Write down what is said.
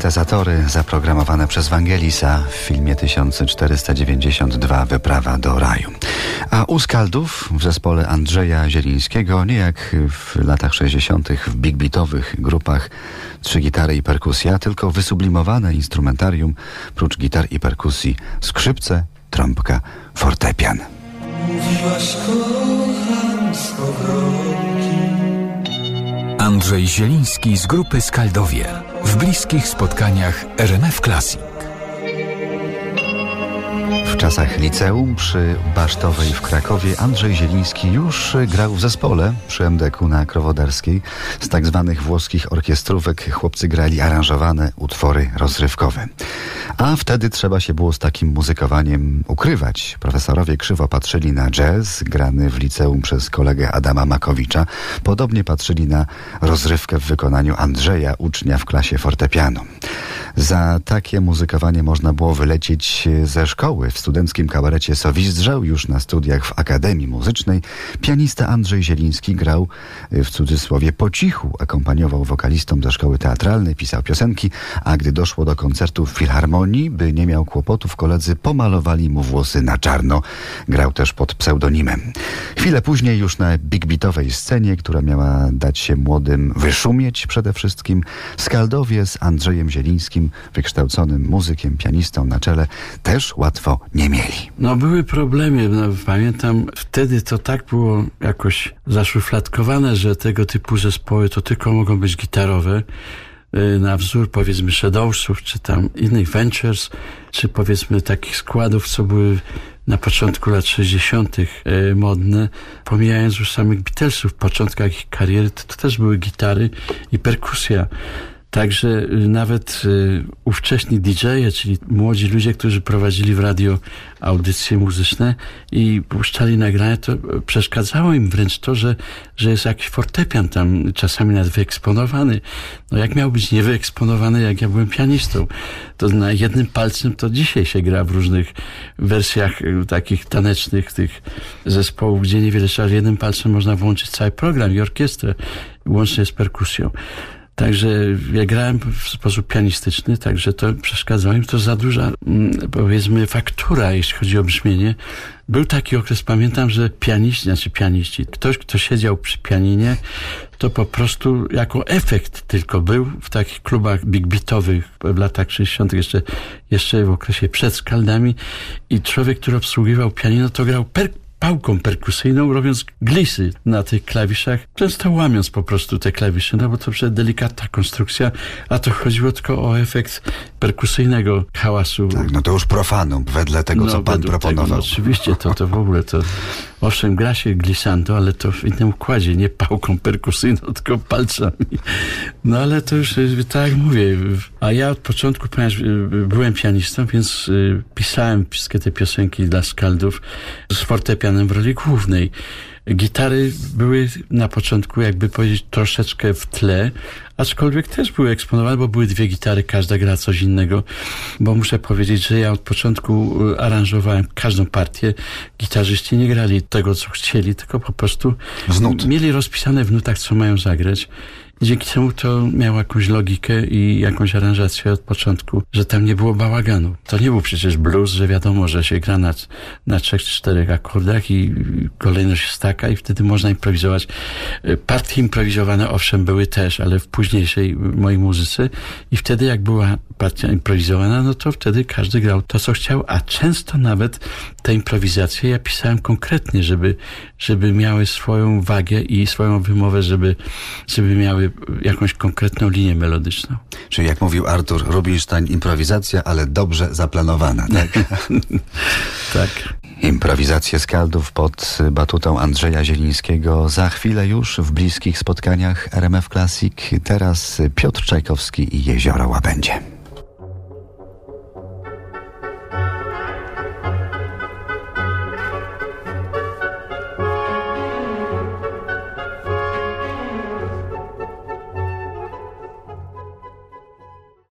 syntezatory zaprogramowane przez Wangelisa w filmie 1492 Wyprawa do raju. A u Skaldów w zespole Andrzeja Zielińskiego, nie jak w latach 60. w big beatowych grupach trzy gitary i perkusja, tylko wysublimowane instrumentarium, prócz gitar i perkusji, skrzypce, trąbka, fortepian. Mówiłaś kocham z Andrzej Zieliński z grupy Skaldowie w bliskich spotkaniach RMF Classic. W czasach liceum przy Basztowej w Krakowie Andrzej Zieliński już grał w zespole przy MDK na Krowodarskiej. Z tak zwanych włoskich orkiestrówek chłopcy grali aranżowane utwory rozrywkowe. A wtedy trzeba się było z takim muzykowaniem ukrywać. Profesorowie krzywo patrzyli na jazz grany w liceum przez kolegę Adama Makowicza. Podobnie patrzyli na rozrywkę w wykonaniu Andrzeja, ucznia w klasie fortepianu. Za takie muzykowanie można było wylecieć ze szkoły. W studenckim kabarecie Sowizdrzał, już na studiach w Akademii Muzycznej, pianista Andrzej Zieliński grał w cudzysłowie po cichu, akompaniował wokalistom ze szkoły teatralnej, pisał piosenki, a gdy doszło do koncertu w Filharmonii, by nie miał kłopotów, koledzy pomalowali mu włosy na czarno. Grał też pod pseudonimem. Chwilę później już na big beatowej scenie, która miała dać się młodym wyszumieć przede wszystkim, Skaldowie z Andrzejem Zielińskim, wykształconym muzykiem, pianistą na czele, też łatwo nie mieli. No były problemy. No, pamiętam, wtedy to tak było jakoś zaszufladkowane, że tego typu zespoły to tylko mogą być gitarowe na wzór powiedzmy Shadowsów, czy tam innych Ventures, czy powiedzmy takich składów, co były na początku lat 60. Y, modne, pomijając już samych Beatlesów w początkach ich kariery, to, to też były gitary i perkusja. Także y, nawet y, ówcześni DJ-e, czyli młodzi ludzie, którzy prowadzili w radio audycje muzyczne i puszczali nagrania, to przeszkadzało im wręcz to, że, że jest jakiś fortepian tam czasami nawet wyeksponowany. No jak miał być niewyeksponowany, jak ja byłem pianistą? To na jednym palcem to dzisiaj się gra w różnych wersjach y, takich tanecznych tych zespołów, gdzie niewiele trzeba, jednym palcem można włączyć cały program i orkiestrę, łącznie z perkusją. Także ja grałem w sposób pianistyczny, także to przeszkadzało im. To za duża, mm, powiedzmy, faktura, jeśli chodzi o brzmienie. Był taki okres, pamiętam, że pianiści, znaczy pianiści, ktoś, kto siedział przy pianinie, to po prostu jako efekt tylko był w takich klubach big beatowych w latach 60., jeszcze, jeszcze w okresie przed skaldami i człowiek, który obsługiwał pianino, to grał per pałką perkusyjną, robiąc glisy na tych klawiszach, często łamiąc po prostu te klawisze, no bo to przecież delikatna konstrukcja, a to chodziło tylko o efekt perkusyjnego hałasu. Tak, no to już profanum, wedle tego, no, co pan proponował. Tego, no, oczywiście, to, to w ogóle to... Owszem, gra się glissando, ale to w innym układzie, nie pałką perkusyjną, tylko palcami. No ale to już, tak jak mówię, a ja od początku, ponieważ y, byłem pianistą, więc y, pisałem wszystkie te piosenki dla skaldów z fortepianem w roli głównej. Gitary były na początku, jakby powiedzieć, troszeczkę w tle, aczkolwiek też były eksponowane, bo były dwie gitary, każda gra coś innego, bo muszę powiedzieć, że ja od początku y, aranżowałem każdą partię. Gitarzyści nie grali tego, co chcieli, tylko po prostu mieli rozpisane w nutach, co mają zagrać. Dzięki temu to miało jakąś logikę i jakąś aranżację od początku, że tam nie było bałaganu. To nie był przecież blues, że wiadomo, że się gra na, na trzech czterech akordach i kolejność jest taka i wtedy można improwizować. Partie improwizowane owszem były też, ale w późniejszej mojej muzyce i wtedy jak była partia improwizowana, no to wtedy każdy grał to, co chciał, a często nawet te improwizacje ja pisałem konkretnie, żeby, żeby miały swoją wagę i swoją wymowę, żeby, żeby miały jakąś konkretną linię melodyczną. Czyli jak mówił Artur Rubinstein, improwizacja, ale dobrze zaplanowana, tak? tak. Improwizację skaldów pod batutą Andrzeja Zielińskiego za chwilę już w bliskich spotkaniach RMF Classic. Teraz Piotr Czajkowski i Jezioro Łabędzie.